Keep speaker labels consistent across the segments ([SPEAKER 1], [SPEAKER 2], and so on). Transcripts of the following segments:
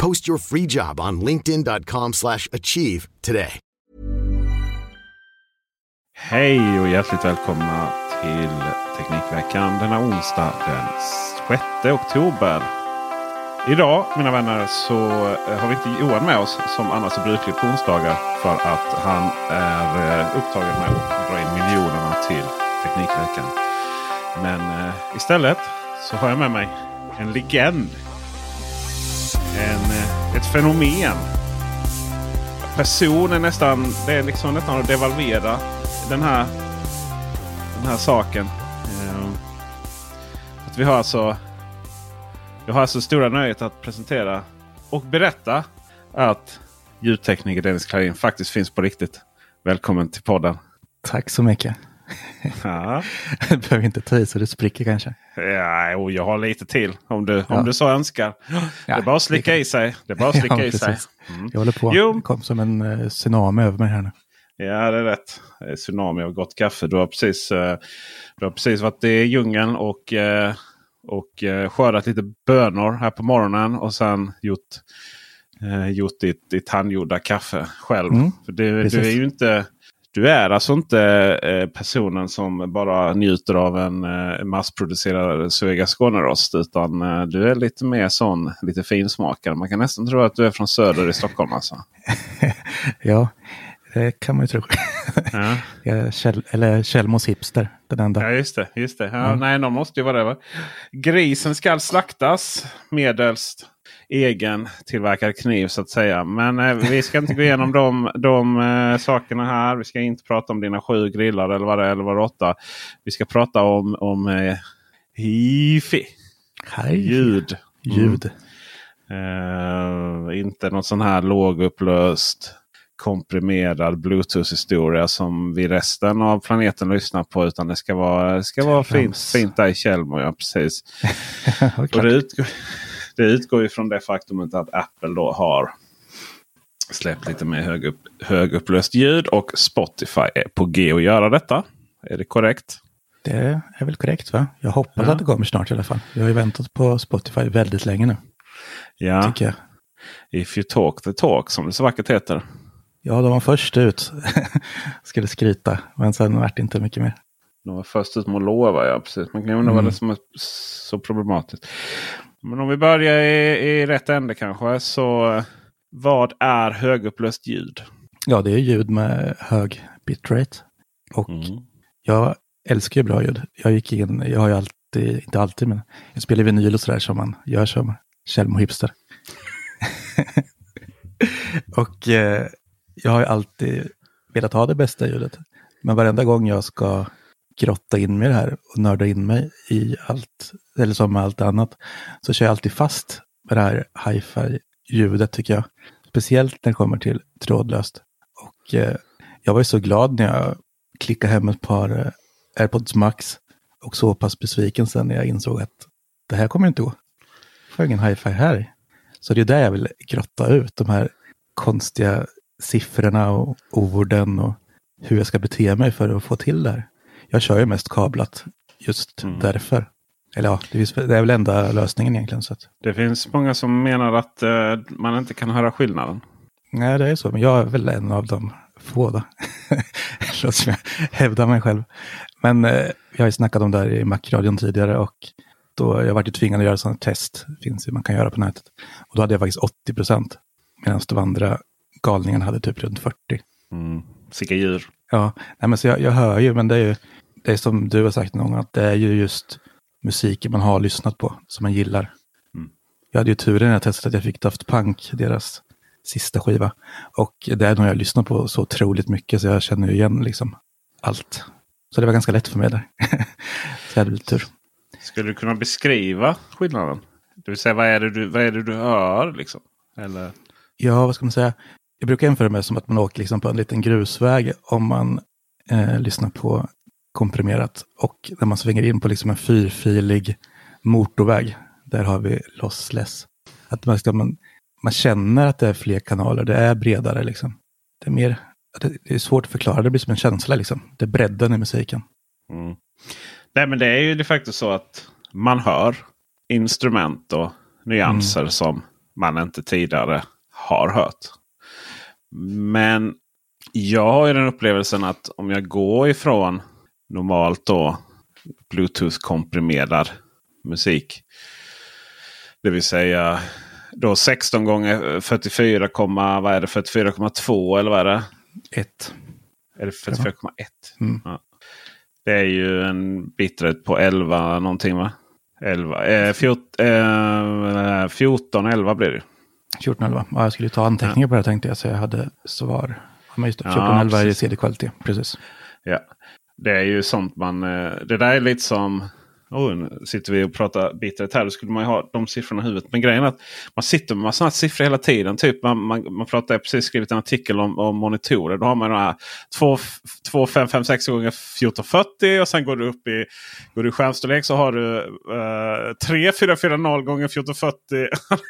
[SPEAKER 1] Post your free job on linkedin.com/achieve slash achieve today.
[SPEAKER 2] Hej och hjärtligt välkomna till Teknikveckan denna onsdag den 6 oktober. Idag mina vänner så eh, har vi inte Johan med oss som annars är brukligt på onsdagar. För att han är eh, upptagen med att dra in miljonerna till Teknikveckan. Men eh, istället så har jag med mig en legend. En, eh, ett fenomen. Person är nästan, det är liksom nästan att devalvera den här, den här saken. Eh, att vi har alltså jag har alltså stora nöjet att presentera och berätta att ljudtekniker Dennis Klarin faktiskt finns på riktigt. Välkommen till podden.
[SPEAKER 3] Tack så mycket.
[SPEAKER 2] Ja,
[SPEAKER 3] Du behöver inte ta i så det spricker kanske.
[SPEAKER 2] ja och jag har lite till om du,
[SPEAKER 3] Ja.
[SPEAKER 2] om du så önskar. det är bara att slicka i sig. Det är bara att slicka
[SPEAKER 3] Ja,
[SPEAKER 2] i sig. Mm.
[SPEAKER 3] Jag håller på.
[SPEAKER 2] Jo.
[SPEAKER 3] Det kom som en uh, tsunami över mig här nu.
[SPEAKER 2] Ja, det är rätt. Det är Tsunami av gott kaffe. Du har precis, eh, du har precis varit i djungeln och, eh, och eh, skördat lite bönor här på morgonen. Och sen gjort, eh, gjort ditt, ditt handgjorda kaffe själv.
[SPEAKER 3] Mm,
[SPEAKER 2] För du, du är ju inte... Du är alltså inte eh, personen som bara njuter av en eh, massproducerad Suega Skånerost. Utan eh, du är lite mer sån, lite finsmakare. Man kan nästan tro att du är från söder i Stockholm. Alltså.
[SPEAKER 3] Ja, det kan man ju tro.
[SPEAKER 2] Ja.
[SPEAKER 3] Är Kjell, eller Kjellmos hipster, den enda.
[SPEAKER 2] Ja just det. Just det. Ja,
[SPEAKER 3] Mm.
[SPEAKER 2] Nej, de måste ju vara det. Va? Grisen skall slaktas medelst egen tillverkad kniv så att säga. Men eh, vi ska inte gå igenom de, de eh, sakerna här. Vi ska inte prata om dina sju grillar eller vad det är. Eller vad det är, åtta. Vi ska prata om, om eh, hifi.
[SPEAKER 3] Hej.
[SPEAKER 2] Ljud.
[SPEAKER 3] Ljud.
[SPEAKER 2] Eh, inte någon sån här lågupplöst komprimerad Bluetooth-historia som vi resten av planeten lyssnar på. Utan det ska vara, det ska vara fint,
[SPEAKER 3] Trams.
[SPEAKER 2] fint där i Tjällmo. Ja, precis. Och det, utgår, det utgår ju från det faktumet att Apple då har släppt lite mer högupp, högupplöst ljud. Och Spotify är på G att göra detta. Är det korrekt?
[SPEAKER 3] Det är väl korrekt va? Jag hoppas
[SPEAKER 2] Ja.
[SPEAKER 3] att det kommer snart i alla fall. Jag har ju väntat på Spotify väldigt länge nu,
[SPEAKER 2] Ja.
[SPEAKER 3] tycker jag.
[SPEAKER 2] If you talk the talk som det så vackert heter.
[SPEAKER 3] Ja, de var först ut. Skulle skryta, men sen vart det inte mycket mer.
[SPEAKER 2] De var först ut med att lova. Ja, precis. Man kan undra vad
[SPEAKER 3] Mm.
[SPEAKER 2] det som är så problematiskt. Men om vi börjar i, i rätt ände kanske. Så vad är högupplöst ljud?
[SPEAKER 3] Ja, det är ljud med hög bitrate. Och jag älskar ju bra ljud. Jag gick in, jag har ju alltid, inte alltid, men jag spelar vinyl och sådär som man gör som Kjellmo hipster. och eh, jag har ju alltid velat ha det bästa ljudet. Men varenda gång jag ska grotta in mig i det här och nörda in mig i allt, eller som med allt annat, så kör jag alltid fast med det här hi-fi-ljudet tycker jag. Speciellt när det kommer till trådlöst. Och eh, jag var ju så glad när jag klickade hem ett par eh, AirPods Max och så pass besviken sen när jag insåg att det här kommer inte gå. Jag får ingen hi-fi här. Så det är där jag vill grotta ut de här konstiga siffrorna och orden och hur jag ska bete mig för att få till det här. Jag kör ju mest kablat just
[SPEAKER 2] Mm.
[SPEAKER 3] därför. Eller ja, det finns- det är väl enda lösningen egentligen. Så att,
[SPEAKER 2] Det finns många som menar att eh, man inte kan höra skillnaden.
[SPEAKER 3] nej, det är så. Men jag är väl en av de få då. Låt som jag hävdar mig själv. Men eh, jag har ju snackat om det här i Macradion tidigare och då jag varit ju tvingad att göra sådana test. finns ju, man kan göra på nätet. Och då hade jag faktiskt 80 procent. Medan de andra galningarna hade typ runt 40.
[SPEAKER 2] Mm. Vilka djur.
[SPEAKER 3] Ja, nej, men så jag, jag hör ju, men det är ju det är som du har sagt någon gång, att det är ju just musiken man har lyssnat på som man gillar.
[SPEAKER 2] Mm.
[SPEAKER 3] Jag hade ju turen när jag testade att jag fick Daft Punk, deras sista skiva. Och det är nog jag lyssnat på så otroligt mycket så jag känner ju igen liksom allt. Så det var ganska lätt för mig där. så jag hade lite tur.
[SPEAKER 2] Skulle du kunna beskriva skillnaden? Det vill säga vad är det du, vad är det du hör? Liksom? Eller?
[SPEAKER 3] Ja, vad ska man säga? Jag brukar jämföra med som att man åker liksom på en liten grusväg om man eh, lyssnar på komprimerat. Och när man svänger in på liksom en fyrfilig motorväg, där har vi lossless. Att man, man, man känner att det är fler kanaler, det är bredare liksom. Det är mer, det är svårt att förklara, det blir som en känsla liksom. Det är bredden i musiken.
[SPEAKER 2] Mm. Nej men det är ju de facto så att man hör instrument och nyanser mm. som man inte tidigare har hört. Men jag har ju den upplevelsen att om jag går ifrån normalt då Bluetooth-komprimerad musik. Det vill säga då 16 gånger 44, vad är det? 44,2 eller vad är det?
[SPEAKER 3] 1.
[SPEAKER 2] Är det 44,1?
[SPEAKER 3] Mm.
[SPEAKER 2] Ja. Det är ju en bitrate på 11 någonting va? 11, eh, 14, eh, 14, 11 blir det.
[SPEAKER 3] 14, 11. Ja, jag skulle ta anteckningar på det tänkte jag så jag hade svar. Ja, just det. 14, ja, 11 är CD-kvalitet. Precis.
[SPEAKER 2] Ja. Det är ju sånt man... Eh, det där är lite som... Oh, nu sitter vi och pratar bitrate här. Då skulle man ju ha de siffrorna i huvudet. Men grejen är att man sitter med sådana siffror hela tiden. Typ man, man, man pratar, jag precis skrivit en artikel om, om monitorer. Då har man de här 2, 2 5, 5, 6 gånger 1440 och sen går du upp i, går du i skärmstorlek så har du 3 4 4 0 gånger 1440.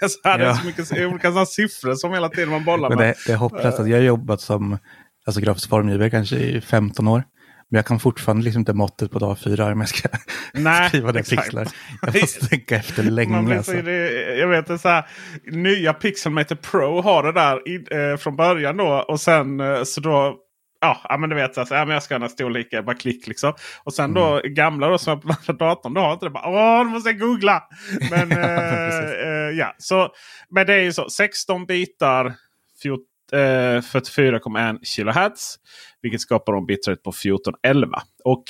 [SPEAKER 2] så här, ja. Det är så mycket olika sådana siffror som hela tiden man bollar
[SPEAKER 3] med. Men det, det är hopplöst. Jag har jobbat som alltså, grafisk formgivare kanske i 15 år. Men jag kan fortfarande liksom inte måttet på dag fyra om jag ska Nej, skriva det pixlar. Jag måste tänka efter länge.
[SPEAKER 2] alltså. det, jag vet att så här, nya Pixelmator Pro har det där i, eh, från början då. Och sen eh, så då Ja, men du vet, alltså, ja, men jag ska ha den här storleken, bara klick liksom. Och sen då mm. gamla då som jag på datorn, då har inte det. Bara, Åh, nu måste jag googla! Men, eh, eh, ja, så, men det är ju så, 16 bitar, 14, eh, 44,1 kHz. Vilket skapar en bitrate på 1411. Och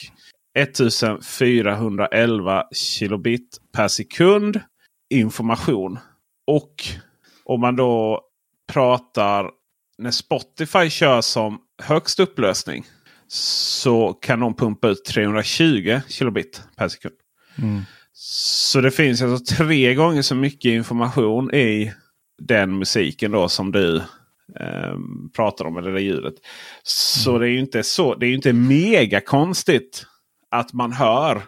[SPEAKER 2] 1411 kilobit per sekund information. Och om man då pratar när Spotify kör som högst upplösning. Så kan de pumpa ut 320 kilobit per sekund.
[SPEAKER 3] Mm.
[SPEAKER 2] Så det finns alltså tre gånger så mycket information i den musiken då som du eh, pratar om. Eller det ljudet. Så mm. det är ju inte så. Det är inte mega konstigt att man hör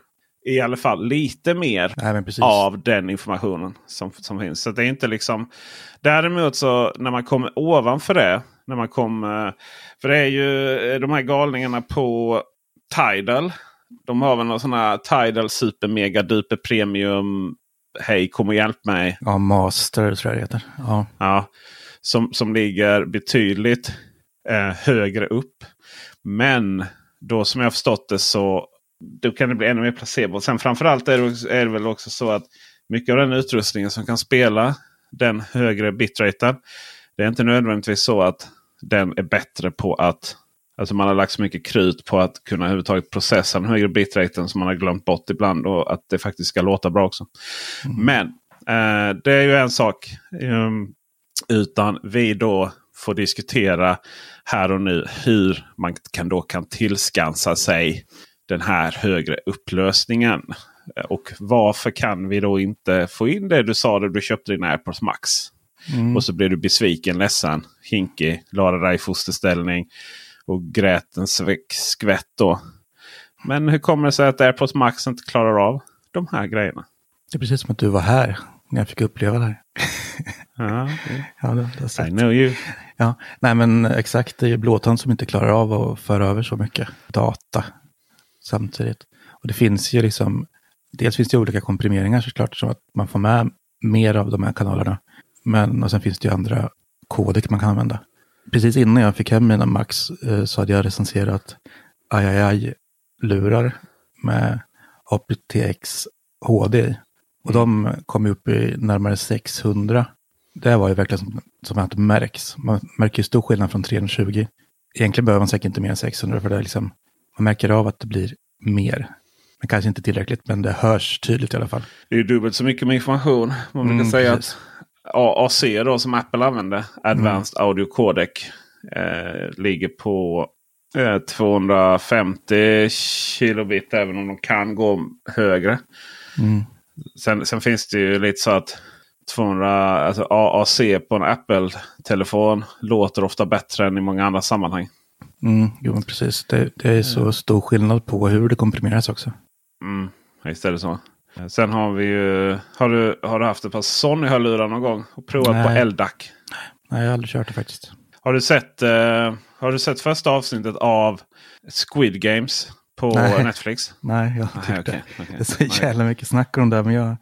[SPEAKER 2] i alla fall lite mer
[SPEAKER 3] Nej,
[SPEAKER 2] av den informationen som, som finns. Så det är inte liksom Däremot så när man kommer ovanför det. När man kommer, för det är ju eh, de här galningarna på Tidal. De har väl någon sån här Tidal Super Mega Duper Premium. Hej kom och hjälp mig.
[SPEAKER 3] Ja, Master tror jag det heter. Ja.
[SPEAKER 2] ja som, som ligger betydligt eh, högre upp. Men då som jag förstått det så då kan det bli ännu mer placebo. Sen framförallt är det, är det väl också så att mycket av den utrustningen som kan spela den högre bitraten. Det är inte nödvändigtvis så att den är bättre på att Alltså man har lagt så mycket krut på att kunna överhuvudtaget processa den högre bitraten som man har glömt bort ibland. Och att det faktiskt ska låta bra också. Mm. Men eh, det är ju en sak. Um, utan vi då får diskutera här och nu hur man kan då kan tillskansa sig den här högre upplösningen. Och varför kan vi då inte få in det du sa när du köpte din AirPods Max? Mm. Och så blev du besviken, ledsen, hinkig, lade dig i fosterställning och grät en skvätt då. Men hur kommer det sig att AirPods Max inte klarar av de här grejerna?
[SPEAKER 3] Det är precis som att du var här när jag fick uppleva det här.
[SPEAKER 2] Ja,
[SPEAKER 3] ja det, det
[SPEAKER 2] I know you.
[SPEAKER 3] Ja, nej men exakt, det är blåtand som inte klarar av att föra över så mycket data samtidigt. Och det finns ju liksom, dels finns det olika komprimeringar såklart, så att man får med mer av de här kanalerna. Men och sen finns det ju andra kodek man kan använda. Precis innan jag fick hem mina Max eh, så hade jag recenserat ai-ai-lurar med aptX HD och de kom upp i närmare 600. Det var ju verkligen som, som att det märks. Man märker ju stor skillnad från 320 egentligen behöver man säkert inte mer än 600 för det är liksom, man märker av att det blir mer. Men kanske inte tillräckligt, men det hörs tydligt i alla fall.
[SPEAKER 2] Det är ju dubbelt så mycket med information. Man brukar
[SPEAKER 3] Mm,
[SPEAKER 2] säga
[SPEAKER 3] precis.
[SPEAKER 2] att AAC då, som Apple använder, Advanced
[SPEAKER 3] Mm.
[SPEAKER 2] Audio Codec, eh, ligger på eh, 250 kilobit även om de kan gå högre.
[SPEAKER 3] Mm.
[SPEAKER 2] Sen, sen finns det ju lite så att 200, alltså AAC på en Apple-telefon låter ofta bättre än i många andra sammanhang.
[SPEAKER 3] Mm, jo, men precis. Det, det är så stor skillnad på hur det komprimeras också.
[SPEAKER 2] Mm, visst är det så. Sen har vi ju... Har du, har du haft ett par Sony-hörlurar någon gång? Och provat
[SPEAKER 3] Nej.
[SPEAKER 2] på LDAC?
[SPEAKER 3] Nej, jag har aldrig kört det faktiskt.
[SPEAKER 2] Har du sett, eh, har du sett första avsnittet av Squid Games på
[SPEAKER 3] Nej.
[SPEAKER 2] Netflix?
[SPEAKER 3] Nej, jag har inte gjort det.
[SPEAKER 2] okej.
[SPEAKER 3] Det är så jävla mycket snack om det, men jag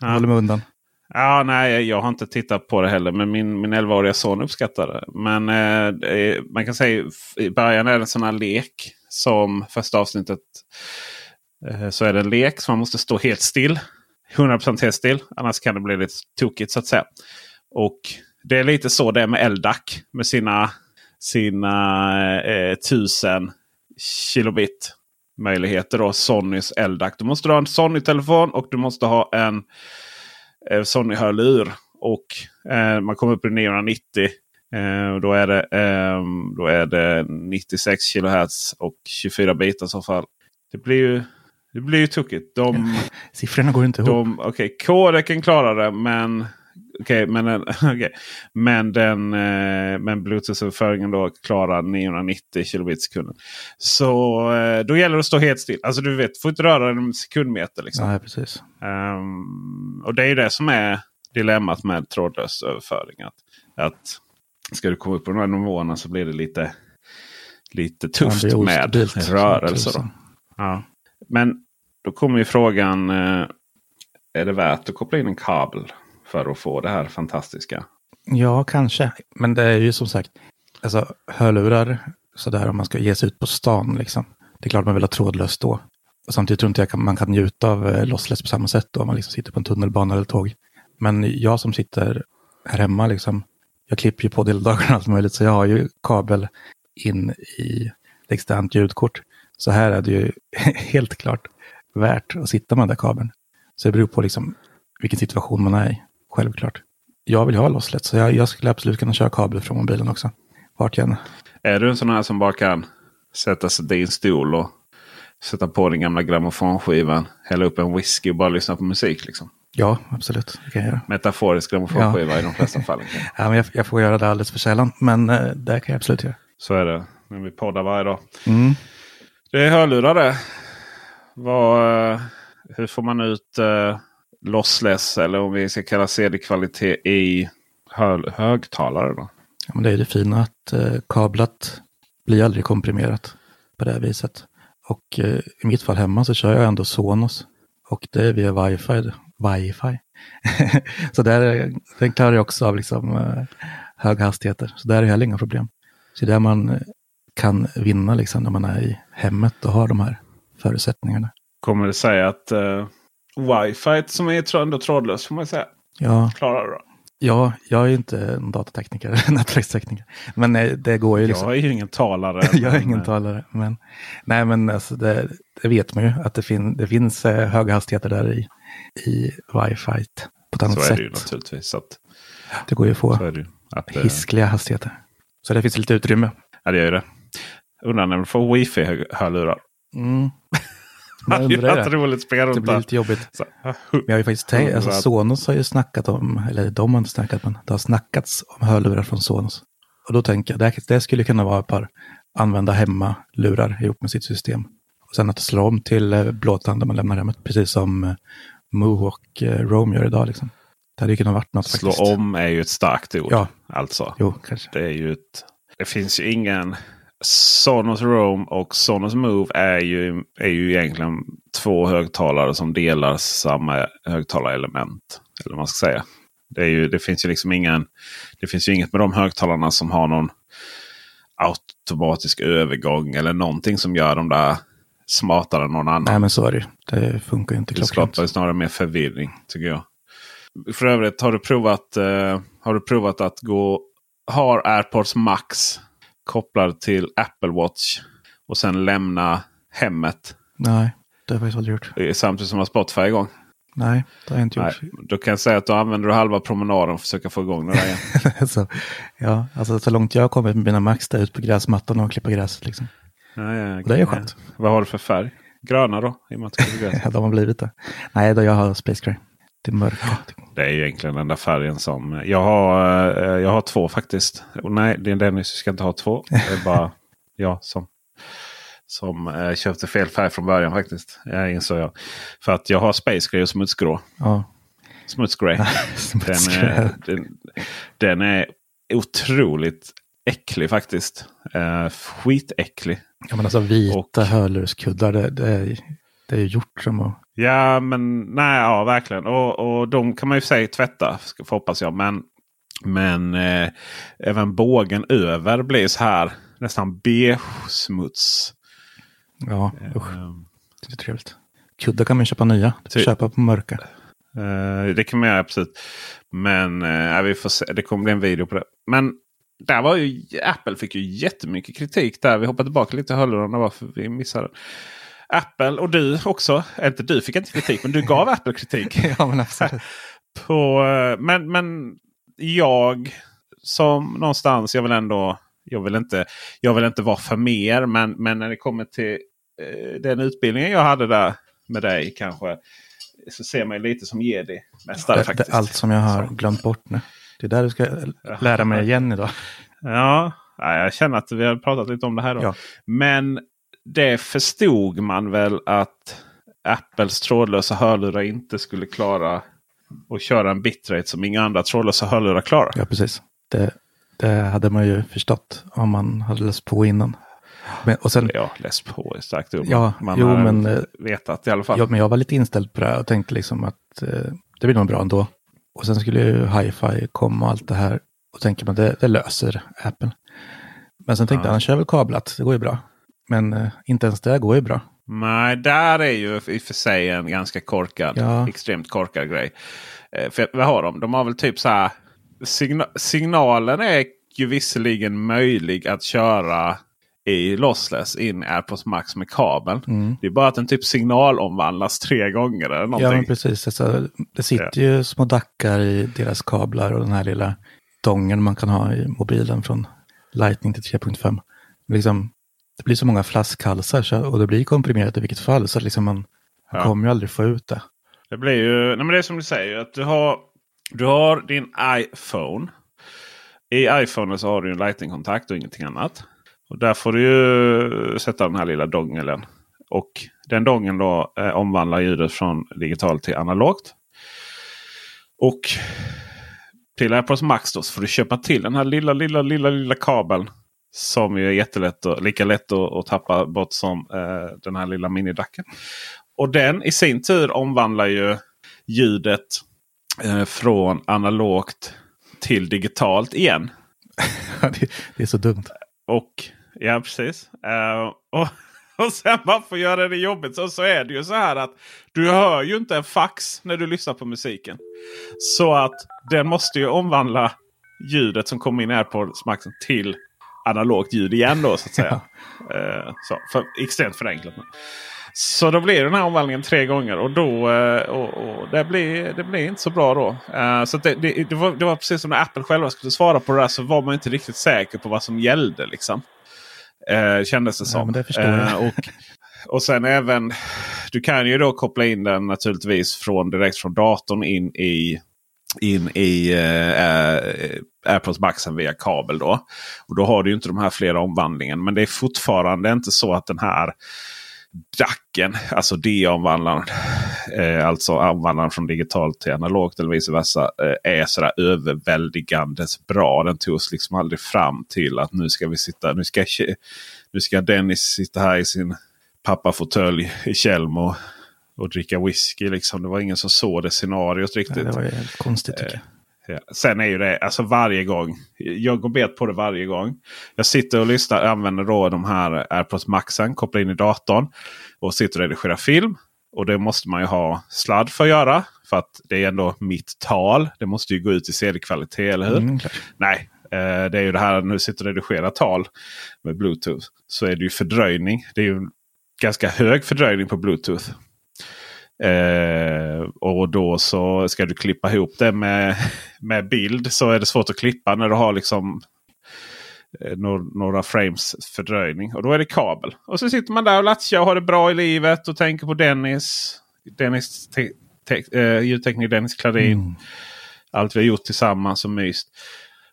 [SPEAKER 2] Ja.
[SPEAKER 3] håller mig undan.
[SPEAKER 2] Ja, nej, jag har inte tittat på det heller. Men min, min 11-åriga son uppskattar det. Men eh, är, man kan säga i början är det en sån här lek. Som första avsnittet. Eh, så är det en lek som man måste stå helt still. 100% helt still. Annars kan det bli lite tokigt så att säga. Och det är lite så det är med LDAC. Med sina, sina eh, 1000 kilobit möjligheter. Då, Sonys LDAC. Du måste ha en Sony-telefon och du måste ha en eh, Sony-hörlur. Och eh, man kommer upp i 990. Eh, och då, är det, eh, då är det 96 kHz och 24 bitar i så fall. Det blir ju, det blir ju tokigt. De,
[SPEAKER 3] Siffrorna går inte ihop.
[SPEAKER 2] Okej, kodeken klarar det men Okej, men, den- okej. men, den, eh, men Bluetooth-överföringen då klarar 990 kilobit sekunden. Så eh, då gäller det att stå helt still. Alltså du vet, får inte röra den en sekundmeter. Liksom.
[SPEAKER 3] Nej, precis.
[SPEAKER 2] Ehm, och det är ju det som är dilemmat med trådlös överföring. Att, att ska du komma upp på de här nivåerna så blir det lite, lite tufft
[SPEAKER 3] Ja,
[SPEAKER 2] med
[SPEAKER 3] ostabilt.
[SPEAKER 2] rörelser. Ja. Men då kommer ju frågan. eh, Är det värt att koppla in en kabel för att få det här fantastiska?
[SPEAKER 3] Ja, kanske. Men det är ju som sagt, alltså hörlurar, sådär om man ska ge sig ut på stan liksom. Det är klart man vill ha trådlöst då. Och samtidigt tror inte jag kan, man kan njuta av eh, lossless på samma sätt då, om man liksom sitter på en tunnelbana eller tåg. Men jag som sitter här hemma, liksom, jag klipper ju på det hela dagarna och allt möjligt, så jag har ju kabel in i ett externt ljudkort. Så här är det ju helt klart värt att sitta med den där kabeln. Så det beror på liksom vilken situation man är i, självklart. Jag vill ha lossless, så jag, jag skulle absolut kunna köra kabel från mobilen också. Vart jag än.
[SPEAKER 2] Är du en sån här som bara kan sätta sig i din stol och sätta på den gamla grammofonskivan, hälla upp en whisky och bara lyssna på musik? Liksom?
[SPEAKER 3] Ja, absolut. Det kan jag göra.
[SPEAKER 2] Metaforisk grammofonskiva i de flesta fall.
[SPEAKER 3] Ja, men jag, jag får göra det alldeles för sällan, men eh, det kan jag absolut göra.
[SPEAKER 2] Så är det när vi poddar varje dag.
[SPEAKER 3] Mm.
[SPEAKER 2] Det är hörlurar det. Vad, eh, hur får man ut eh, lossless eller om vi ska kalla CD-kvalitet i hö högtalare? Då?
[SPEAKER 3] Ja, men det är det fina att eh, kablat blir aldrig komprimerat på det här viset. Och eh, i mitt fall hemma så kör jag ändå Sonos. Och det är via wifi. wifi. så där, är- den klarar jag också av liksom, eh, höga hastigheter. Så där är heller inga problem. Så det är där man eh, kan vinna liksom, när man är i hemmet och har de här förutsättningarna.
[SPEAKER 2] Kommer det säga att uh, wifi som är ändå trådlöst får man säga.
[SPEAKER 3] Ja,
[SPEAKER 2] Klarar det
[SPEAKER 3] ja, jag är inte en datatekniker, nätverkstekniker. Men eh, det går ju liksom.
[SPEAKER 2] Jag är ju ingen talare.
[SPEAKER 3] jag är ingen
[SPEAKER 2] eh,
[SPEAKER 3] talare. Men, nej, men alltså det, det vet man ju att det, fin, det finns eh, höga hastigheter där i, i wifi på ett annat
[SPEAKER 2] Så är
[SPEAKER 3] sätt.
[SPEAKER 2] det ju naturligtvis. Att,
[SPEAKER 3] Det går ju att få
[SPEAKER 2] ju. Att,
[SPEAKER 3] hiskliga hastigheter. Så det finns lite utrymme.
[SPEAKER 2] ja, det gör ju det. Undrar när vi får wifi-hörlurar.
[SPEAKER 3] Mm.
[SPEAKER 2] Hade ju varit roligt spel
[SPEAKER 3] Det blir lite jobbigt.
[SPEAKER 2] Så,
[SPEAKER 3] Men jag har ju faktiskt tänkt, alltså
[SPEAKER 2] Så att-
[SPEAKER 3] Sonos har ju snackat om, eller de har inte snackat, men det har snackats om hörlurar från Sonos. Och då tänker jag, det, det skulle kunna vara ett par använda hemma-lurar ihop med sitt system. Och sen att slå om till eh, blåtand när man lämnar hemmet, precis som eh, Moo och eh, Rome gör idag. Liksom. Det hade ju kunnat varit något
[SPEAKER 2] Slå
[SPEAKER 3] faktiskt.
[SPEAKER 2] om är ju ett starkt ord.
[SPEAKER 3] Ja.
[SPEAKER 2] Alltså.
[SPEAKER 3] Jo, kanske.
[SPEAKER 2] Det är ju ett... Det finns ju ingen... Sonos Roam och Sonos Move är ju, är ju egentligen två högtalare som delar samma högtalarelement. Eller vad man ska säga. Det, är ju, det finns ju liksom ingen... Det finns ju inget med de högtalarna som har någon automatisk övergång eller någonting som gör dem där smartare än någon annan.
[SPEAKER 3] Nej, men så är det. Det funkar ju inte
[SPEAKER 2] Det
[SPEAKER 3] klockrent.
[SPEAKER 2] skapar ju snarare mer förvirring tycker jag. För övrigt har du provat, eh, har du provat att gå... Har AirPods Max kopplad till Apple Watch och sen lämna hemmet
[SPEAKER 3] Nej, det har jag faktiskt aldrig gjort.
[SPEAKER 2] eh, samtidigt som man har Spotify igång?
[SPEAKER 3] Nej, det har jag inte
[SPEAKER 2] Nej,
[SPEAKER 3] gjort.
[SPEAKER 2] då kan jag säga att då använder du halva promenaden för att försöka få igång den där igen.
[SPEAKER 3] så, ja, alltså så långt jag har kommit med mina Max där ut på gräsmattan och klippa gräs. Liksom.
[SPEAKER 2] Ja, ja,
[SPEAKER 3] det är ju skönt.
[SPEAKER 2] Vad har du för färg? Gröna då? I och med att bli gräs.
[SPEAKER 3] De har blivit det. Nej, då jag har Space Gray. Det är mörka.
[SPEAKER 2] Det är ju egentligen den där färgen som... Jag har, eh, jag har två faktiskt. Och nej, det är Dennis ska inte ha två. Det är bara jag som, som eh, köpte fel färg från början faktiskt. Jag insåg jag. För att jag har Space Gray och Smutsgrå.
[SPEAKER 3] Ja,
[SPEAKER 2] Smutsgrey. den,
[SPEAKER 3] smutsgrå.
[SPEAKER 2] är, den, den är otroligt äcklig faktiskt. Uh, skitäcklig.
[SPEAKER 3] Ja, men alltså vita
[SPEAKER 2] Och-
[SPEAKER 3] hörlurskuddar, det, det, är, det är ju gjort som att...
[SPEAKER 2] Ja, men nej, ja verkligen. Och, och de kan man ju säga tvätta, hoppas jag. Men, men eh, även bågen över blir så här nästan beige-smuts.
[SPEAKER 3] Ja, usch,
[SPEAKER 2] Eh,
[SPEAKER 3] det är trevligt. Kuddar kan man köpa nya.
[SPEAKER 2] Ty-
[SPEAKER 3] Köpa på mörka.
[SPEAKER 2] eh, det kan man göra absolut. Men eh, vi får se. det kommer bli en video på det. Men där var ju Apple fick ju jättemycket kritik där. Vi hoppar tillbaka lite i hörlurarna varför vi missade. Apple och du också. Inte du fick inte kritik, men du gav Apple kritik.
[SPEAKER 3] ja, men absolut.
[SPEAKER 2] på, eh, men, men jag som någonstans, jag vill ändå, jag vill inte, jag vill inte vara för mer. Men, men när det kommer till eh, den utbildningen jag hade där med dig kanske. Så ser man ju lite som jedi-mästare
[SPEAKER 3] Det, det
[SPEAKER 2] faktiskt.
[SPEAKER 3] allt som jag har
[SPEAKER 2] Så.
[SPEAKER 3] glömt bort nu. Det är där du ska lära mig igen idag.
[SPEAKER 2] Ja, ja, jag känner att vi har pratat lite om det här. Då.
[SPEAKER 3] Ja.
[SPEAKER 2] Men det förstod man väl att Apples trådlösa hörlurar inte skulle klara att köra en bitrate som inga andra trådlösa hörlurar klarar.
[SPEAKER 3] Ja, precis. Det, det hade man ju förstått om man hade läst på innan. Men, och sen,
[SPEAKER 2] Ja, läs på är starkt ord.
[SPEAKER 3] Ja,
[SPEAKER 2] man
[SPEAKER 3] jo,
[SPEAKER 2] har
[SPEAKER 3] men, eh,
[SPEAKER 2] vetat i alla fall.
[SPEAKER 3] ja, men jag var lite inställd på det här och tänkte liksom att eh, det blir nog bra ändå. Och sen skulle ju hi-fi komma och allt det här. Och tänker man det, det löser Apple. Men sen tänkte
[SPEAKER 2] Ja.
[SPEAKER 3] jag, han kör väl kablat, det går ju bra. Men eh, inte ens det går ju bra.
[SPEAKER 2] Nej, där är ju i och för sig en ganska korkad,
[SPEAKER 3] Ja.
[SPEAKER 2] extremt korkad grej. Eh, för vad har de? De har väl typ så här. Signa signalen är ju visserligen möjlig att köra i lossless in AirPods Max med kabeln.
[SPEAKER 3] Mm.
[SPEAKER 2] Det är bara att den typ signalomvandlas tre gånger eller
[SPEAKER 3] Ja,
[SPEAKER 2] någonting.
[SPEAKER 3] men precis. Alltså, det sitter ju små dackar i deras kablar och den här lilla dongen man kan ha i mobilen från Lightning till 3.5. Men Liksom, det blir så många flaskhalsar så, och det blir komprimerat i vilket fall. Så att liksom man, man
[SPEAKER 2] Ja.
[SPEAKER 3] kommer ju aldrig få ut det.
[SPEAKER 2] Det blir ju, nej men det är som du säger. Att du, har, du har din iPhone. I iPhone så har du en Lightning-kontakt och ingenting annat. Och där får du ju sätta den här lilla dongeln. Och den dongeln då eh, omvandlar ljudet från digitalt till analogt. Och till AirPods Max då så får du köpa till den här lilla, lilla, lilla, lilla kabeln. Som ju är jättelätt och, lika lätt att, att tappa bort som eh, den här lilla minidacken. Och den i sin tur omvandlar ju ljudet eh, från analogt till digitalt igen.
[SPEAKER 3] det, det är så dumt.
[SPEAKER 2] Och ja, precis. Eh, och, och sen bara för att göra det jobbigt så, så är det ju så här att du hör ju inte en fax när du lyssnar på musiken. Så att den måste ju omvandla ljudet som kommer in här på Maxen till analogt ljud igen då så att säga. Eh, så, för, extremt förenklat. Så då blir den här omvandlingen tre gånger och då eh, och, och det, blir, det blir inte så bra då. Eh, så det, det, det, var, det var precis som när Apple själva skulle svara på det där så var man inte riktigt säker på vad som gällde. Liksom. Eh, kändes det som.
[SPEAKER 3] jag.
[SPEAKER 2] Eh, och, och sen även, du kan ju då koppla in den naturligtvis från, direkt från datorn in i in i eh, eh AirPods Maxen via kabel. Då. Och då har du inte de här flera omvandlingen. Men det är fortfarande inte så att den här DACen, alltså D-omvandlaren, eh, alltså omvandlaren från digitalt till analogt eller vice versa, eh, är sådär överväldigandes bra. Den togs liksom aldrig fram till att nu ska vi sitta, nu ska, nu ska Dennis sitta här i sin pappafåtölj i Tjällmo och, dricka whisky. Liksom. Det var ingen som såg det scenariot riktigt.
[SPEAKER 3] Nej, det var ju helt konstigt tycker jag.
[SPEAKER 2] Ja. Sen är ju det alltså varje gång. Jag går bet på det varje gång. Jag sitter och lyssnar. Använder då de här AirPods Maxen. Kopplar in i datorn. Och sitter och redigerar film. Och det måste man ju ha sladd för att göra. För att det är ändå mitt tal. Det måste ju gå ut i CD-kvalitet, eller hur?
[SPEAKER 3] Mm.
[SPEAKER 2] Nej, Eh, det är ju det här nu sitter och redigerar tal med Bluetooth. Så är det ju fördröjning. Det är ju ganska hög fördröjning på Bluetooth. Eh, och då så ska du klippa ihop det med, med bild så är det svårt att klippa när du har liksom eh, några frames fördröjning. Och då är det kabel. Och så sitter man där och latchar och har det bra i livet och tänker på Dennis. Dennis te, te, eh, ljudtekniker Dennis Klarin. Mm. Allt vi har gjort tillsammans och myst.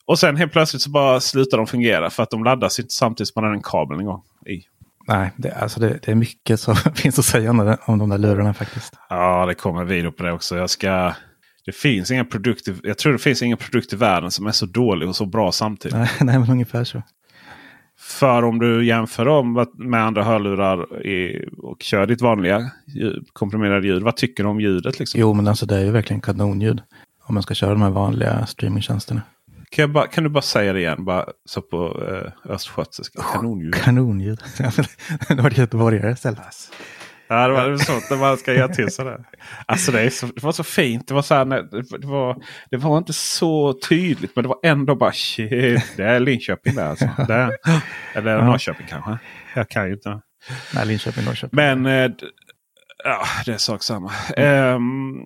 [SPEAKER 2] Och sen helt plötsligt så bara slutar de fungera för att de laddas inte samtidigt som man har en kabel en gång i.
[SPEAKER 3] Nej, det, alltså det, det är mycket som finns att säga om, om de där lurarna faktiskt.
[SPEAKER 2] Ja, det kommer video på det också. Jag ska... Det finns inga produkter, jag tror det finns ingen produkt i världen som är så dålig och så bra samtidigt.
[SPEAKER 3] Nej, nej men ungefär så.
[SPEAKER 2] För om du jämför dem med andra hörlurar i, och kör ditt vanliga komprimerade ljud. Vad tycker du om ljudet? Liksom?
[SPEAKER 3] Jo, men alltså det är ju verkligen kanonljud. Om man ska köra de här vanliga streamingtjänsterna.
[SPEAKER 2] Kan, bara, kan, du bara säga det igen? Bara så på eh, östgötska. Kanonljud.
[SPEAKER 3] Kanonljud. det var göteborgare istället.
[SPEAKER 2] Ja, det var sånt när man ska göra till sådär. Alltså det, så, det var så fint. Det var, så här, det, var, det var inte så tydligt men det var ändå bara shit. Det är Linköping där alltså. Det är, eller ja. Norrköping kanske. Jag kan ju inte.
[SPEAKER 3] Nej, Linköping, Norrköping.
[SPEAKER 2] Men eh, ja, det är sak samma. Um,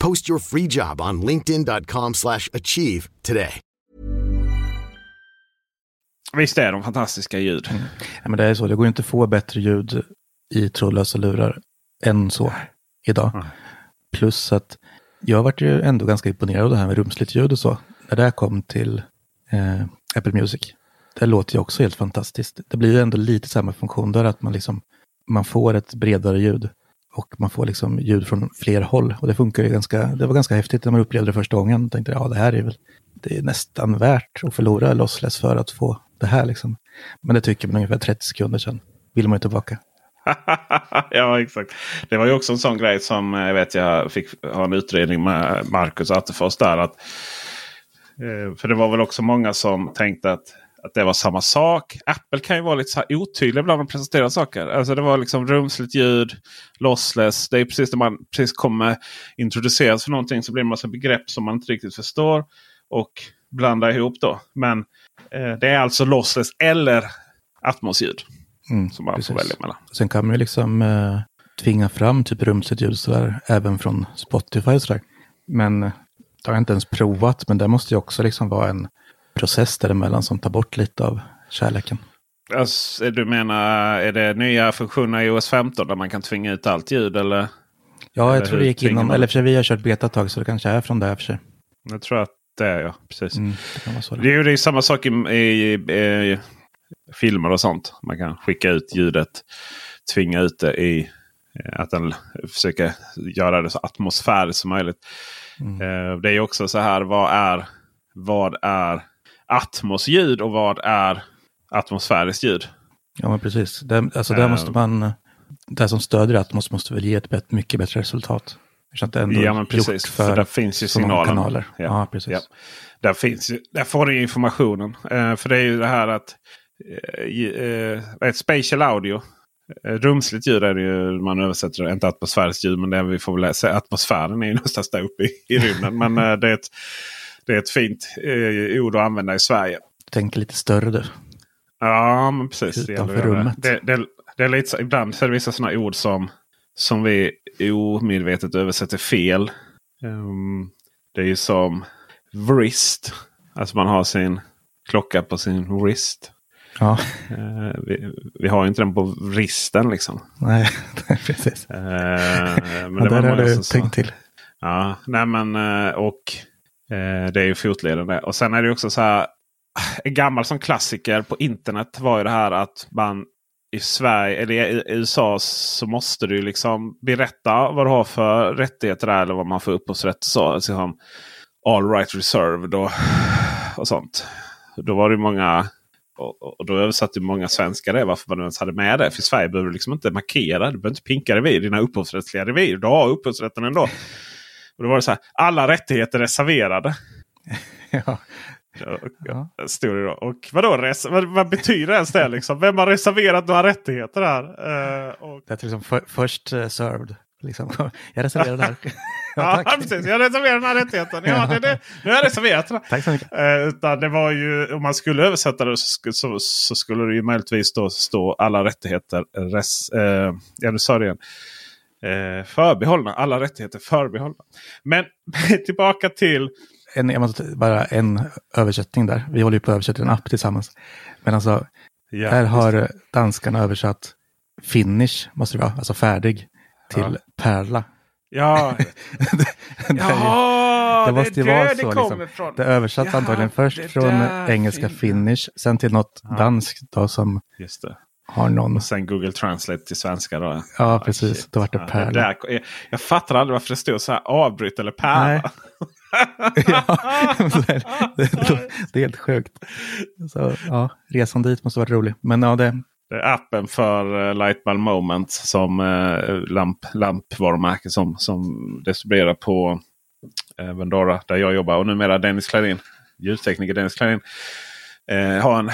[SPEAKER 1] Post your free job on linkedin.com/achieve today.
[SPEAKER 2] Visst är de fantastiska ljud? Mm.
[SPEAKER 3] Ja, men det är så, det går inte att få bättre ljud i trådlösa lurar än så idag. Mm. Plus att jag varit ju ändå ganska imponerad av det här med rumsligt ljud och så. När det kom till eh, Apple Music. Det låter ju också helt fantastiskt. Det blir ju ändå lite samma funktion där, att man, liksom, man får ett bredare ljud och man får liksom ljud från fler håll. Och det funkar ju ganska, det var ganska häftigt när man upplevde det första gången. Jag tänkte, ja det här är väl, det är nästan värt att förlora lossless för att få det här liksom. Men det tycker man ungefär 30 sekunder sedan. Vill man ju tillbaka.
[SPEAKER 2] ja, exakt. Det var ju också en sån grej som eh, jag vet jag fick ha en utredning med Marcus Attefors där. Att, eh, för det var väl också många som tänkte att att det var samma sak. Apple kan ju vara lite så här otydlig ibland när man presenterar saker. Alltså det var liksom rumsligt ljud, lossless. Det är precis när man precis kommer introduceras för någonting så blir det en massa begrepp som man inte riktigt förstår. Och blandar ihop då. Men eh, det är alltså lossless eller atmosljud. Mm, som man precis. får välja mellan.
[SPEAKER 3] Sen kan man ju liksom eh, tvinga fram typ rumsligt ljud sådär, även från Spotify och sådär. Men det har jag inte ens provat, men det måste ju också liksom vara en process däremellan som tar bort lite av kärleken.
[SPEAKER 2] Alltså, du menar, är det nya funktioner i OS 15 där man kan tvinga ut allt ljud? Eller?
[SPEAKER 3] Ja, jag eller tror det gick inom, man? eller för sig vi har kört beta-tag så det kanske är från det här för sig.
[SPEAKER 2] Jag tror att det är ja, precis. Mm, det, det, är ju samma sak i, i, i, filmer och sånt. Man kan skicka ut ljudet, tvinga ut det i att den försöker göra det så atmosfäriskt som möjligt. Mm. Eh, det är också så här, vad är, vad är Atmos-ljud och vad är atmosfäriskt ljud?
[SPEAKER 3] Ja, men precis. Det, alltså där måste man, det som stödjer Atmos måste väl ge ett mycket bättre resultat.
[SPEAKER 2] Det ja, men precis. För, för där finns ju signaler.
[SPEAKER 3] Kanaler. Ja. ja, precis. Ja.
[SPEAKER 2] Där, finns, där får du informationen. Uh, för det är ju det här att uh, uh, ett spatial audio. Rumsligt ljud är det ju man översätter inte atmosfäriskt ljud. Men det vi får väl säga atmosfären är ju nästan där uppe i, i rymden. men det är ett det är ett fint eh, ord att använda i Sverige.
[SPEAKER 3] Tänk lite större du.
[SPEAKER 2] Ja, men precis.
[SPEAKER 3] Utanför det, rummet.
[SPEAKER 2] Det, det, det, är lite, ibland så är det vissa sådana ord som, som vi omedvetet översätter fel. Um, det är ju som vrist. Alltså man har sin klocka på sin wrist.
[SPEAKER 3] Ja,
[SPEAKER 2] Eh, vi, vi har ju inte den på vristen liksom.
[SPEAKER 3] nej, precis.
[SPEAKER 2] Eh, men
[SPEAKER 3] Ja, där har du tänkt till.
[SPEAKER 2] Ja, nej men och eh, det är ju fotleden det. Och sen är det också så här. En gammal som klassiker på internet var ju det här att man i Sverige eller i USA så måste du liksom berätta vad du har för rättigheter där, eller vad man får upphovsrätt så. Alltså liksom all right reserved och, och sånt. Då var det många och, då översatte många svenskar det varför man ens hade med det. För i Sverige behöver du liksom inte markera. Du behöver inte pinka revir. Dina upphovsrättsliga revir. Du har upphovsrätten ändå. Och då var det så här. Alla rättigheter reserverade.
[SPEAKER 3] Ja, ja.
[SPEAKER 2] då. Och vadå, res vad, vad betyder ens det? Liksom? Vem har reserverat några rättigheter här? Eh, och,
[SPEAKER 3] Det är liksom för, först eh, served. Liksom. Jag reserverar det här.
[SPEAKER 2] ja,
[SPEAKER 3] tack.
[SPEAKER 2] precis. Jag reserverar den här rättigheten. Ja, det, det, nu har jag reserverat den.
[SPEAKER 3] Tack så mycket.
[SPEAKER 2] Eh, utan det var ju, om man skulle översätta det så, så, så skulle det ju möjligtvis då stå alla rättigheter. Res, eh, ja, du sa det igen. Eh, förbehållna. Alla rättigheter förbehållna. Men tillbaka till...
[SPEAKER 3] En, jag måste bara en översättning där. Vi håller ju på att översätta en app tillsammans. Men alltså,
[SPEAKER 2] Ja,
[SPEAKER 3] här har
[SPEAKER 2] det.
[SPEAKER 3] danskarna översatt finish, måste det vara, alltså färdig, till
[SPEAKER 2] Ja.
[SPEAKER 3] perla.
[SPEAKER 2] Ja,
[SPEAKER 3] Det ju-
[SPEAKER 2] Jaha,
[SPEAKER 3] det måste ju
[SPEAKER 2] är
[SPEAKER 3] vara så.
[SPEAKER 2] det
[SPEAKER 3] Liksom.
[SPEAKER 2] ifrån.
[SPEAKER 3] Det översatt
[SPEAKER 2] Ja,
[SPEAKER 3] antagligen först
[SPEAKER 2] det
[SPEAKER 3] från engelska
[SPEAKER 2] fin-
[SPEAKER 3] finish, sen till något
[SPEAKER 2] Ja.
[SPEAKER 3] danskt då som
[SPEAKER 2] Just det.
[SPEAKER 3] Har någon.
[SPEAKER 2] Och sen Google Translate till svenska då.
[SPEAKER 3] Ja, precis.
[SPEAKER 2] shit.
[SPEAKER 3] Då vart det
[SPEAKER 2] Ja,
[SPEAKER 3] pärla.
[SPEAKER 2] där, jag, jag fattar aldrig varför det stod så här avbryt eller pärla.
[SPEAKER 3] Ja, det, är- det, är helt sjukt. Så, ja, resan dit måste vara rolig. Men ja, det,
[SPEAKER 2] Det är appen för uh, Lightbulb Moment som uh, lamp, lampvarumärke som, som distribuerar på uh, Vendora där jag jobbar. Och numera Dennis Klarin, ljudtekniker Dennis Klarin. Eh, har en,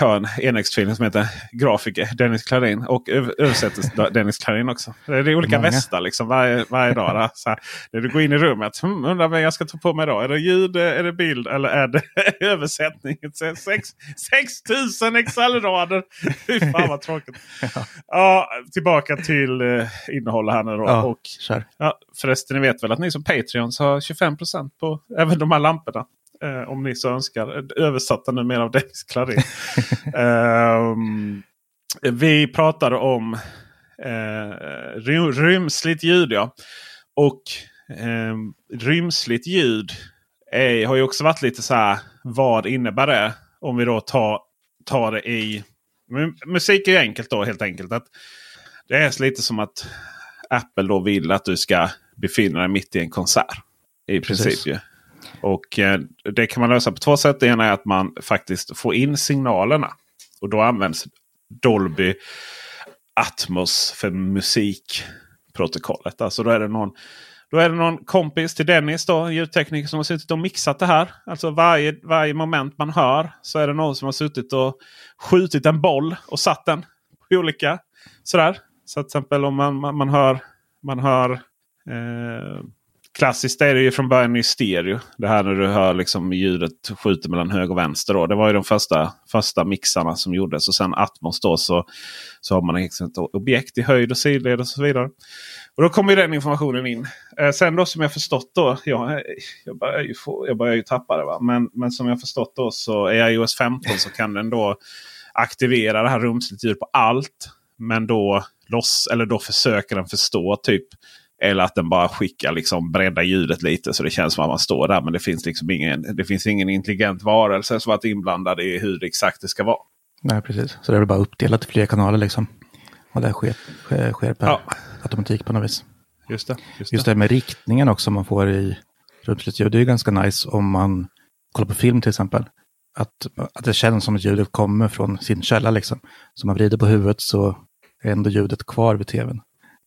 [SPEAKER 2] har en enägstvilling som heter grafiker Dennis Klarin. Och öv- översätter Dennis Klarin också. Det är olika
[SPEAKER 3] Många.
[SPEAKER 2] västar liksom varje, varje dag. Där. Så här, när du går in i rummet. Hmm, undrar vad jag ska ta på mig idag. Är det ljud, är det bild eller är det översättning? Sex- 6000 Excel-rader! Fy fan vad tråkigt. Ja, tillbaka till eh, innehållet här nu då.
[SPEAKER 3] ja,
[SPEAKER 2] Och,
[SPEAKER 3] kör.
[SPEAKER 2] ja, förresten, ni vet väl att ni som Patreons har 25% på även de här lamporna. Eh, om ni så önskar. Översatta numera av Dennis Klarin. Ehm, vi pratade om eh, ry- rymsligt ljud. Ja. Och eh, rymsligt ljud är, har ju också varit lite så här. Vad innebär det? Om vi då tar, tar det i... Musik är ju enkelt då helt enkelt. att Det är lite som att Apple då vill att du ska befinna dig mitt i en konsert. I princip
[SPEAKER 3] Precis.
[SPEAKER 2] ju. Och eh, det kan man lösa på två sätt. Det ena är att man faktiskt får in signalerna. Och då används Dolby Atmos för musikprotokollet. Alltså då är det någon då är det någon kompis till Dennis, då, ljudtekniker, som har suttit och mixat det här. Alltså varje, varje moment man hör så är det någon som har suttit och skjutit en boll och satt den på olika. Sådär. Så till exempel om man, man, man hör, man hör eh, Klassiskt är det ju från början i stereo. Det här när du hör liksom ljudet skjuter mellan höger och vänster. Då. Det var ju de första, första mixarna som gjordes. Och sen Atmos då så, så har man liksom ett objekt i höjd och sidled och så vidare. Och då kommer den informationen in. Eh, sen då som jag förstått då. Jag, jag, börjar, ju få, jag börjar ju tappa det. Va? Men, men som jag förstått då så är iOS 15 så kan den då aktivera det här rumsligt ljud på allt. Men då, loss, eller då försöker den förstå typ eller att den bara skickar liksom bredda ljudet lite så det känns som att man står där. Men det finns liksom ingen, det finns ingen intelligent varelse som varit inblandad i hur exakt det ska vara.
[SPEAKER 3] Nej, precis. Så det är bara uppdelat i flera kanaler liksom. Och det sker, sker, sker per
[SPEAKER 2] Ja.
[SPEAKER 3] automatik på något vis.
[SPEAKER 2] Just det. Just
[SPEAKER 3] Just
[SPEAKER 2] det.
[SPEAKER 3] det med riktningen också man får i rumsligt ljud. Det är ganska nice om man kollar på film till exempel. Att, att det känns som att ljudet kommer från sin källa liksom. Så man vrider på huvudet så är ändå ljudet kvar vid tvn.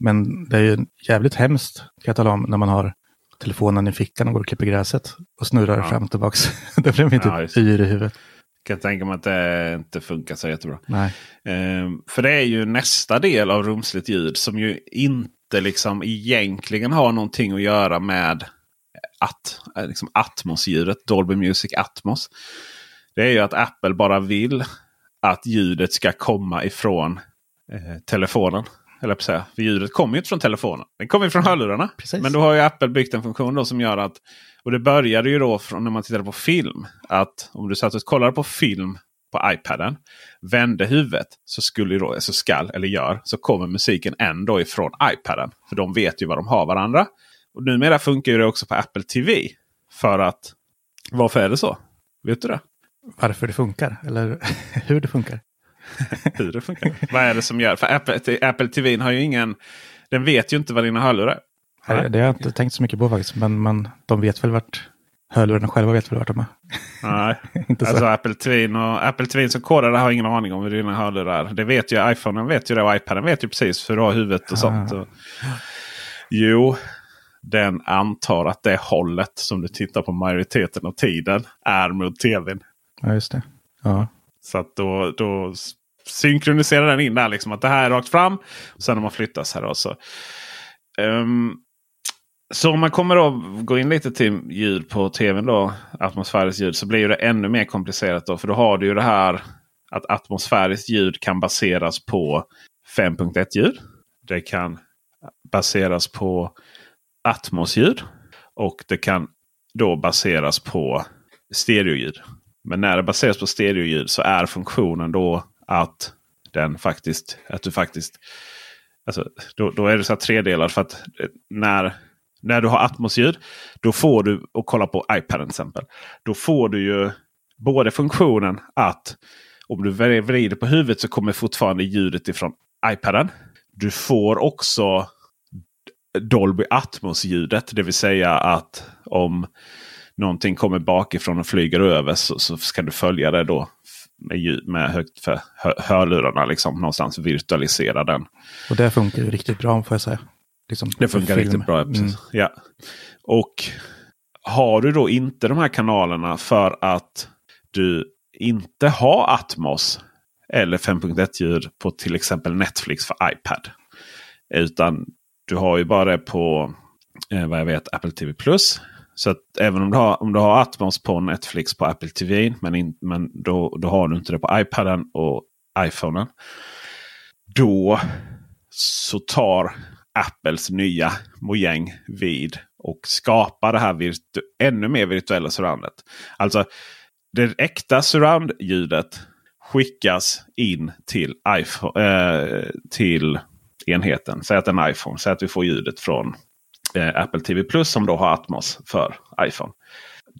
[SPEAKER 3] Men det är ju jävligt hemskt, kan jag tala om, när man har telefonen i fickan och går och klipper gräset och snurrar
[SPEAKER 2] Ja.
[SPEAKER 3] fram och tillbaka. Då blir man
[SPEAKER 2] Ja,
[SPEAKER 3] typ
[SPEAKER 2] just.
[SPEAKER 3] yr i huvudet.
[SPEAKER 2] Kan tänka mig att det inte funkar så jättebra.
[SPEAKER 3] Nej,
[SPEAKER 2] Ehm, för det är ju nästa del av rumsligt ljud som ju inte liksom egentligen har någonting att göra med att, eh, liksom Atmos-ljudet, Dolby Music Atmos. Det är ju att Apple bara vill att ljudet ska komma ifrån eh, telefonen. Eller på säga, för ljudet kommer ju inte från telefonen. Det kommer ju från hörlurarna.
[SPEAKER 3] Precis.
[SPEAKER 2] Men då har ju Apple byggt en funktion då som gör att... Och det började ju då från när man tittade på film. Att om du satt och kollade på film på iPaden. Vände huvudet så skulle då, så skall, eller gör, så kommer musiken ändå ifrån iPaden. För de vet ju vad de har varandra. Och numera funkar ju det också på Apple TV. För att... Varför är det så? Vet du det?
[SPEAKER 3] Varför det funkar, eller hur det funkar.
[SPEAKER 2] Hur det funkar. vad är det som gör? För Apple, Apple TV har ju ingen... Den vet ju inte vad dina hörlurar är.
[SPEAKER 3] Nej. Det har jag inte tänkt så mycket på faktiskt. Men man, de vet väl vart hörlurarna själva vet väl vart de är.
[SPEAKER 2] Nej,
[SPEAKER 3] Inte så.
[SPEAKER 2] alltså Apple TV och Apple TV som kodare har ingen aning om hur dina hörlurar är. Det vet ju iPhonen vet ju det och iPaden vet ju precis hur du har huvudet och sånt. Och, jo, den antar att det hållet som du tittar på majoriteten av tiden är mot tvn.
[SPEAKER 3] Ja, just det. Ja.
[SPEAKER 2] Så att då, då Synkronisera den in där liksom att det här är rakt fram. Och sen när man flyttas här också. så. Ehm, så om man kommer då gå in lite till ljud på tvn då. Atmosfäriskt ljud. Så blir det ännu mer komplicerat då. För då har du ju det här att atmosfäriskt ljud kan baseras på 5.1 ljud. Det kan baseras på Atmos-ljud. Och det kan då baseras på stereoljud. Men när det baseras på stereoljud så är funktionen då att den faktiskt, att du faktiskt, alltså, då, då är det så här tredelad. För att eh, när, när du har Atmos-ljud, då får du, och kolla på iPaden till exempel. Då får du ju både funktionen att om du vrider på huvudet så kommer fortfarande ljudet ifrån iPaden. Du får också Dolby Atmos-ljudet. Det vill säga att om någonting kommer bakifrån och flyger över så, så ska du följa det då med, ljud, med högt för hör, hörlurarna. Liksom, någonstans virtualisera den.
[SPEAKER 3] Och det funkar ju riktigt bra får jag säga. Liksom,
[SPEAKER 2] Det funkar
[SPEAKER 3] film.
[SPEAKER 2] riktigt bra. Precis.
[SPEAKER 3] Mm.
[SPEAKER 2] Ja. Och har du då inte de här kanalerna för att du inte har Atmos eller 5.1-ljud på till exempel Netflix för iPad. Utan du har ju bara det på eh, vad jag vet Apple TV Plus. Så att även om du har, om du har Atmos på Netflix på Apple TV. Men, in, men då, då har du inte det på iPaden och iPhonen. Då så tar Apples nya mojäng vid och skapar det här virtu- ännu mer virtuella surroundet. Alltså det äkta surround-ljudet skickas in till, iPhone, eh, till enheten. Säg att en iPhone. Säg att vi får ljudet från Apple TV Plus som då har Atmos för iPhone.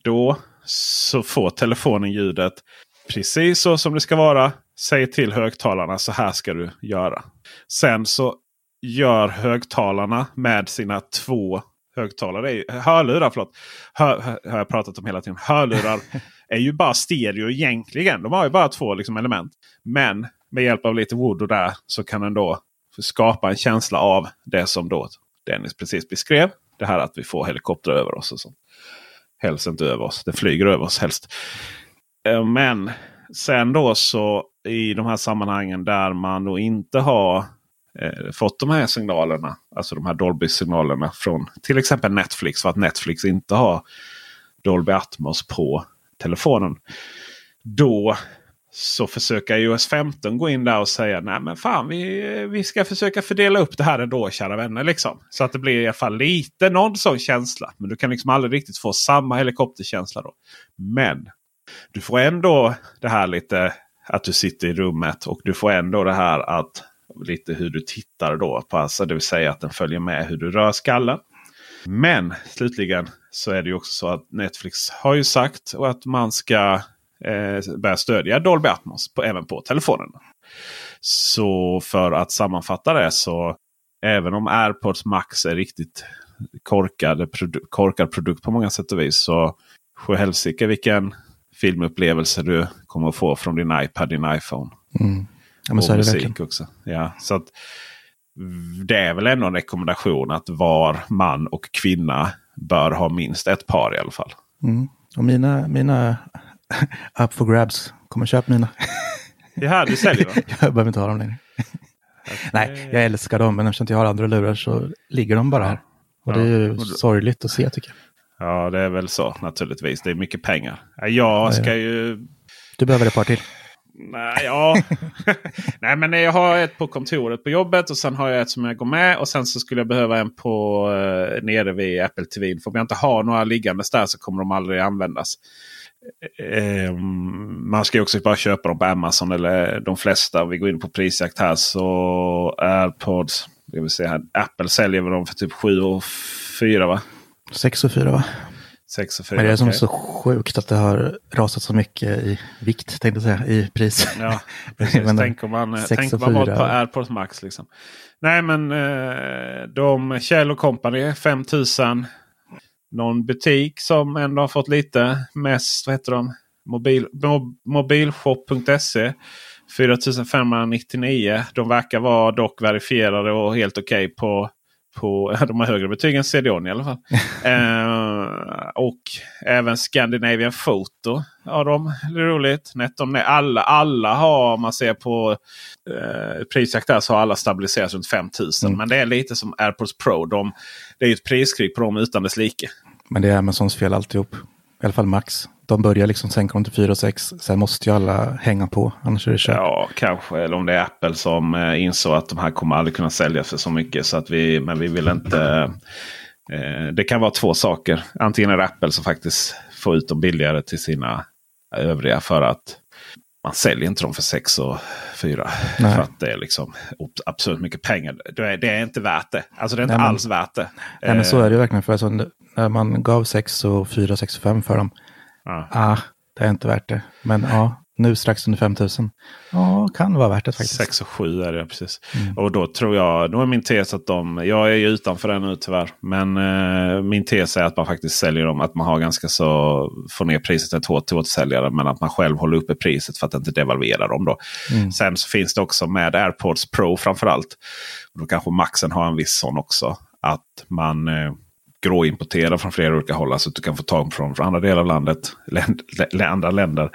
[SPEAKER 2] Då så får telefonen ljudet precis så som det ska vara. Säg till högtalarna så här ska du göra. Sen så gör högtalarna med sina två högtalare. Hörlurar, förlåt. Hör, hör, har jag pratat om hela tiden. Hörlurar är ju bara stereo egentligen. De har ju bara två liksom, element. Men med hjälp av lite voodoo där så kan den då skapa en känsla av det som då Dennis precis beskrev. Det här att vi får helikoptrar över oss. och så. Helst inte över oss. Det flyger över oss helst. Eh, men sen då så i de här sammanhangen där man då inte har eh, fått de här signalerna. Alltså de här Dolby-signalerna från till exempel Netflix. För att Netflix inte har Dolby Atmos på telefonen. Då så försöker iOS 15 gå in där och säga nej men fan vi, vi ska försöka fördela upp det här ändå kära vänner. Liksom. Så att det blir i alla fall lite någon sån känsla. Men du kan liksom aldrig riktigt få samma helikopterkänsla då. Men du får ändå det här lite att du sitter i rummet och du får ändå det här att lite hur du tittar då. På, alltså, det vill säga att den följer med hur du rör skallen. Men slutligen så är det ju också så att Netflix har ju sagt att man ska eh, börja stödja Dolby Atmos på, även på telefonerna. Så för att sammanfatta det så även om AirPods Max är riktigt korkad, produ korkad produkt på många sätt och vis. Så helsike vilken filmupplevelse du kommer att få från din iPad, din iPhone.
[SPEAKER 3] Mm. Ja, men
[SPEAKER 2] och musik
[SPEAKER 3] verkligen.
[SPEAKER 2] också. Ja, så att, det är väl ändå en rekommendation att var man och kvinna bör ha minst ett par i alla fall.
[SPEAKER 3] Mm. Och mina, mina up for grabs. Kom och köp mina.
[SPEAKER 2] Här du säljer va?
[SPEAKER 3] jag behöver inte ha dem längre. Nej, jag älskar dem, men eftersom jag har andra lurar så ligger de bara här. Och det är ju
[SPEAKER 2] Ja.
[SPEAKER 3] sorgligt att se tycker jag.
[SPEAKER 2] Ja, det är väl så naturligtvis. Det är mycket pengar. Ja, Jag ska ju...
[SPEAKER 3] Du behöver ett par till.
[SPEAKER 2] Nej, ja. Nej, men jag har ett på kontoret på jobbet och sen har jag ett som jag går med. Och sen så skulle jag behöva en på uh, nere vid Apple TV. För om jag inte har några liggandes där så kommer de aldrig användas. Uh, man ska ju också bara köpa dem på Amazon eller de flesta. Vi går in på prisjakt här så AirPods. Jag vill se här. Apple säljer dem för typ 7 och 4 va?
[SPEAKER 3] 6 och 4 va?
[SPEAKER 2] 6 och 4.
[SPEAKER 3] Men det är som
[SPEAKER 2] okay.
[SPEAKER 3] så sjukt att det har rasat så mycket i vikt, tänkte jag säga, i pris.
[SPEAKER 2] Ja, precis.
[SPEAKER 3] Men
[SPEAKER 2] tänk om man, tänk
[SPEAKER 3] och
[SPEAKER 2] om man var på AirPods Max. Liksom. Nej men eh, de Kjell Company 5000. Någon butik som ändå har fått lite mest, vad heter de? Mobil, mo, mobilshop.se. 4599. De verkar vara dock verifierade och helt okej på på, de har högre betyg än CDON i alla fall. eh, och även Scandinavian Photo har de. Det är roligt. Nettom, alla, alla har, om man ser på eh, prisjakt där, så har alla stabiliserats runt 5000.
[SPEAKER 3] Mm.
[SPEAKER 2] Men det är lite som AirPods Pro. De, det är ju ett priskrig på dem utan dess like.
[SPEAKER 3] Men det är Amazons fel alltihop. I alla fall Max. De börjar liksom sänka dem till 4 och 6. Sen måste ju alla hänga på. Annars är det kört.
[SPEAKER 2] Ja, kanske. Eller om det är Apple som eh, insåg att de här kommer aldrig kunna säljas för så mycket. Så att vi, men vi vill inte... Eh, det kan vara två saker. Antingen är det Apple som faktiskt får ut dem billigare till sina övriga för att man säljer inte dem för 6 och 4.
[SPEAKER 3] Nej.
[SPEAKER 2] För att det är liksom absolut mycket pengar. Det är, det är inte värt det. Alltså det är inte
[SPEAKER 3] Nej, men-
[SPEAKER 2] alls värt det.
[SPEAKER 3] Nej, men så
[SPEAKER 2] Eh,
[SPEAKER 3] är det ju verkligen. För alltså, när man gav 6 och 4, 6 och 5 för dem.
[SPEAKER 2] Ja.
[SPEAKER 3] Ah, det är inte värt det. Men ja, nu strax under 5 000. Ja, kan vara värt det faktiskt.
[SPEAKER 2] 6 och 7 är det precis.
[SPEAKER 3] Mm.
[SPEAKER 2] Och då tror jag, då är min tes att de, jag är ju utanför det nu tyvärr. Men eh, min tes är att man faktiskt säljer dem, att man har ganska så, får ner priset ett hårt till återsäljare. Men att man själv håller uppe priset för att inte devalvera dem då.
[SPEAKER 3] Mm.
[SPEAKER 2] Sen så finns det också med AirPods Pro framförallt. Och då kanske Maxen har en viss sån också. Att man eh, gråimporterar från flera olika håll. Alltså att du kan få tag från, från andra delar av landet. Länd, lä, andra länder.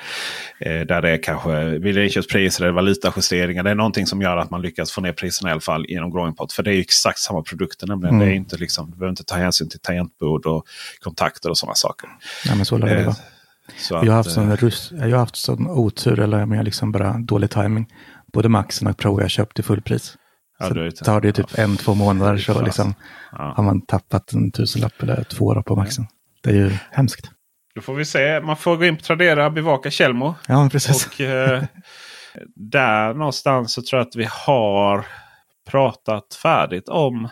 [SPEAKER 2] Eh, där det är kanske vid inköpspriser eller valutajusteringar. Det är någonting som gör att man lyckas få ner priserna i alla fall genom gråimport. För det är ju exakt samma produkter. Nämligen.
[SPEAKER 3] Mm.
[SPEAKER 2] Det är inte liksom, du behöver inte ta hänsyn till tangentbord och kontakter och sådana saker.
[SPEAKER 3] Nej, men så lär det
[SPEAKER 2] Eh,
[SPEAKER 3] vara.
[SPEAKER 2] så
[SPEAKER 3] Jag har haft
[SPEAKER 2] att,
[SPEAKER 3] sån,
[SPEAKER 2] eh,
[SPEAKER 3] rus- jag har haft sån otur, eller med liksom bara dålig timing. Både Maxen och Pro jag köpt till fullpris.
[SPEAKER 2] Ja,
[SPEAKER 3] så
[SPEAKER 2] du är-
[SPEAKER 3] tar det typ
[SPEAKER 2] ja,
[SPEAKER 3] en, två månader så liksom
[SPEAKER 2] ja.
[SPEAKER 3] har man tappat en tusenlapp eller två då på Maxen. Det är ju hemskt.
[SPEAKER 2] Då får vi se. Man får gå in på Tradera, bevaka Tjällmo.
[SPEAKER 3] Ja, precis.
[SPEAKER 2] Och eh, där någonstans så tror jag att vi har pratat färdigt om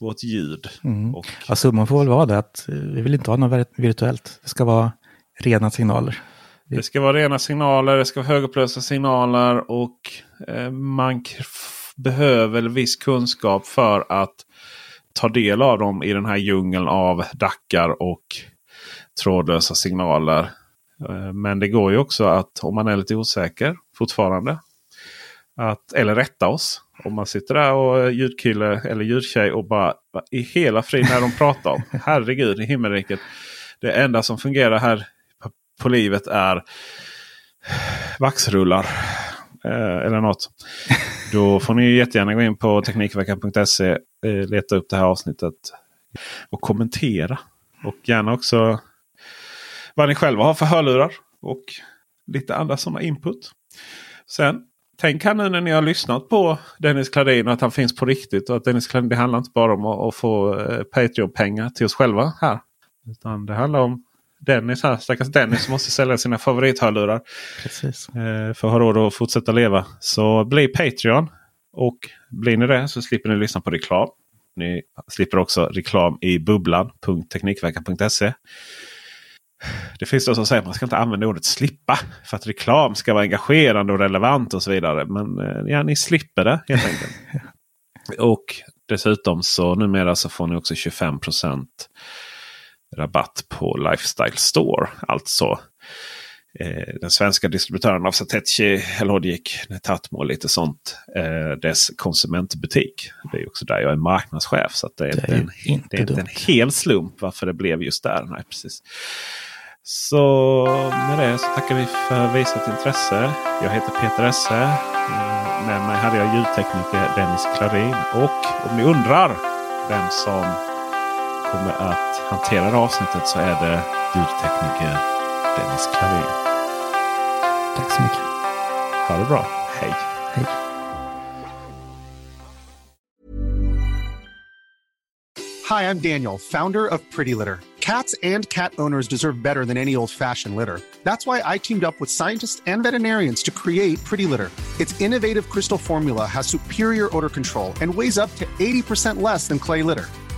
[SPEAKER 2] vårt ljud.
[SPEAKER 3] Mm.
[SPEAKER 2] Och,
[SPEAKER 3] Ja, summan får väl vara det att vi vill inte ha något vir- virtuellt. Det ska vara rena signaler.
[SPEAKER 2] det ska vara rena signaler, det ska vara högupplösta signaler och eh, man behöver viss kunskap för att ta del av dem i den här djungeln av dackar och trådlösa signaler. Eh, Men det går ju också att om man är lite osäker fortfarande. Att, eller rätta oss. Om man sitter där och ljudkille eller ljudtjej och bara i hela friden när de pratar om. Herregud i himmelriket. Det enda som fungerar här på livet är vaxrullar. Eh, eller något. Då får ni ju jättegärna gå in på Teknikveckan.se. Eh, leta upp det här avsnittet. Och kommentera. Och gärna också vad ni själva har för hörlurar. Och lite andra sådana input. Sen tänk här nu när ni har lyssnat på Dennis Klarin och att han finns på riktigt. Och att Dennis Klarin, det handlar inte bara om att, att få eh, Patreon-pengar till oss själva här. Utan det handlar om Dennis här, stackars Dennis som måste sälja sina favorithörlurar
[SPEAKER 3] Precis.
[SPEAKER 2] eh, för att ha råd att fortsätta leva. Så bli Patreon. Och blir ni det så slipper ni lyssna på reklam. Ni slipper också reklam i bubblan.teknikveckan.se. Det finns de som säger att man ska inte använda ordet slippa. För att reklam ska vara engagerande och relevant och så vidare. Men eh, ja, ni slipper det helt enkelt. och dessutom så numera så får ni också 25 rabatt på Lifestyle Store. Alltså eh, den svenska distributören av Satechi, Logic, Netatmo och lite sånt. Eh, dess konsumentbutik. Det är också där jag är marknadschef. Så att det är,
[SPEAKER 3] Det
[SPEAKER 2] inte,
[SPEAKER 3] är
[SPEAKER 2] en,
[SPEAKER 3] inte
[SPEAKER 2] det är inte en hel slump varför det blev just där. Nej, precis. Så med det så tackar vi för visat intresse. Jag heter Peter Esse. Eh, Med mig hade jag ljudtekniker Dennis Klarin. Och om ni undrar vem som kommer att hantera det här avsnittet så är det ljudtekniker Dennis Klarin.
[SPEAKER 3] Tack så mycket.
[SPEAKER 2] Ha det bra. Hej!
[SPEAKER 3] Hej.
[SPEAKER 4] Hi, I'm Daniel, founder of Pretty Litter. Cats and cat owners deserve better than any old fashioned litter. That's why I teamed up with scientists and veterinarians to create Pretty Litter. Its innovative crystal formula has superior odor control and weighs up to 80% less than clay litter.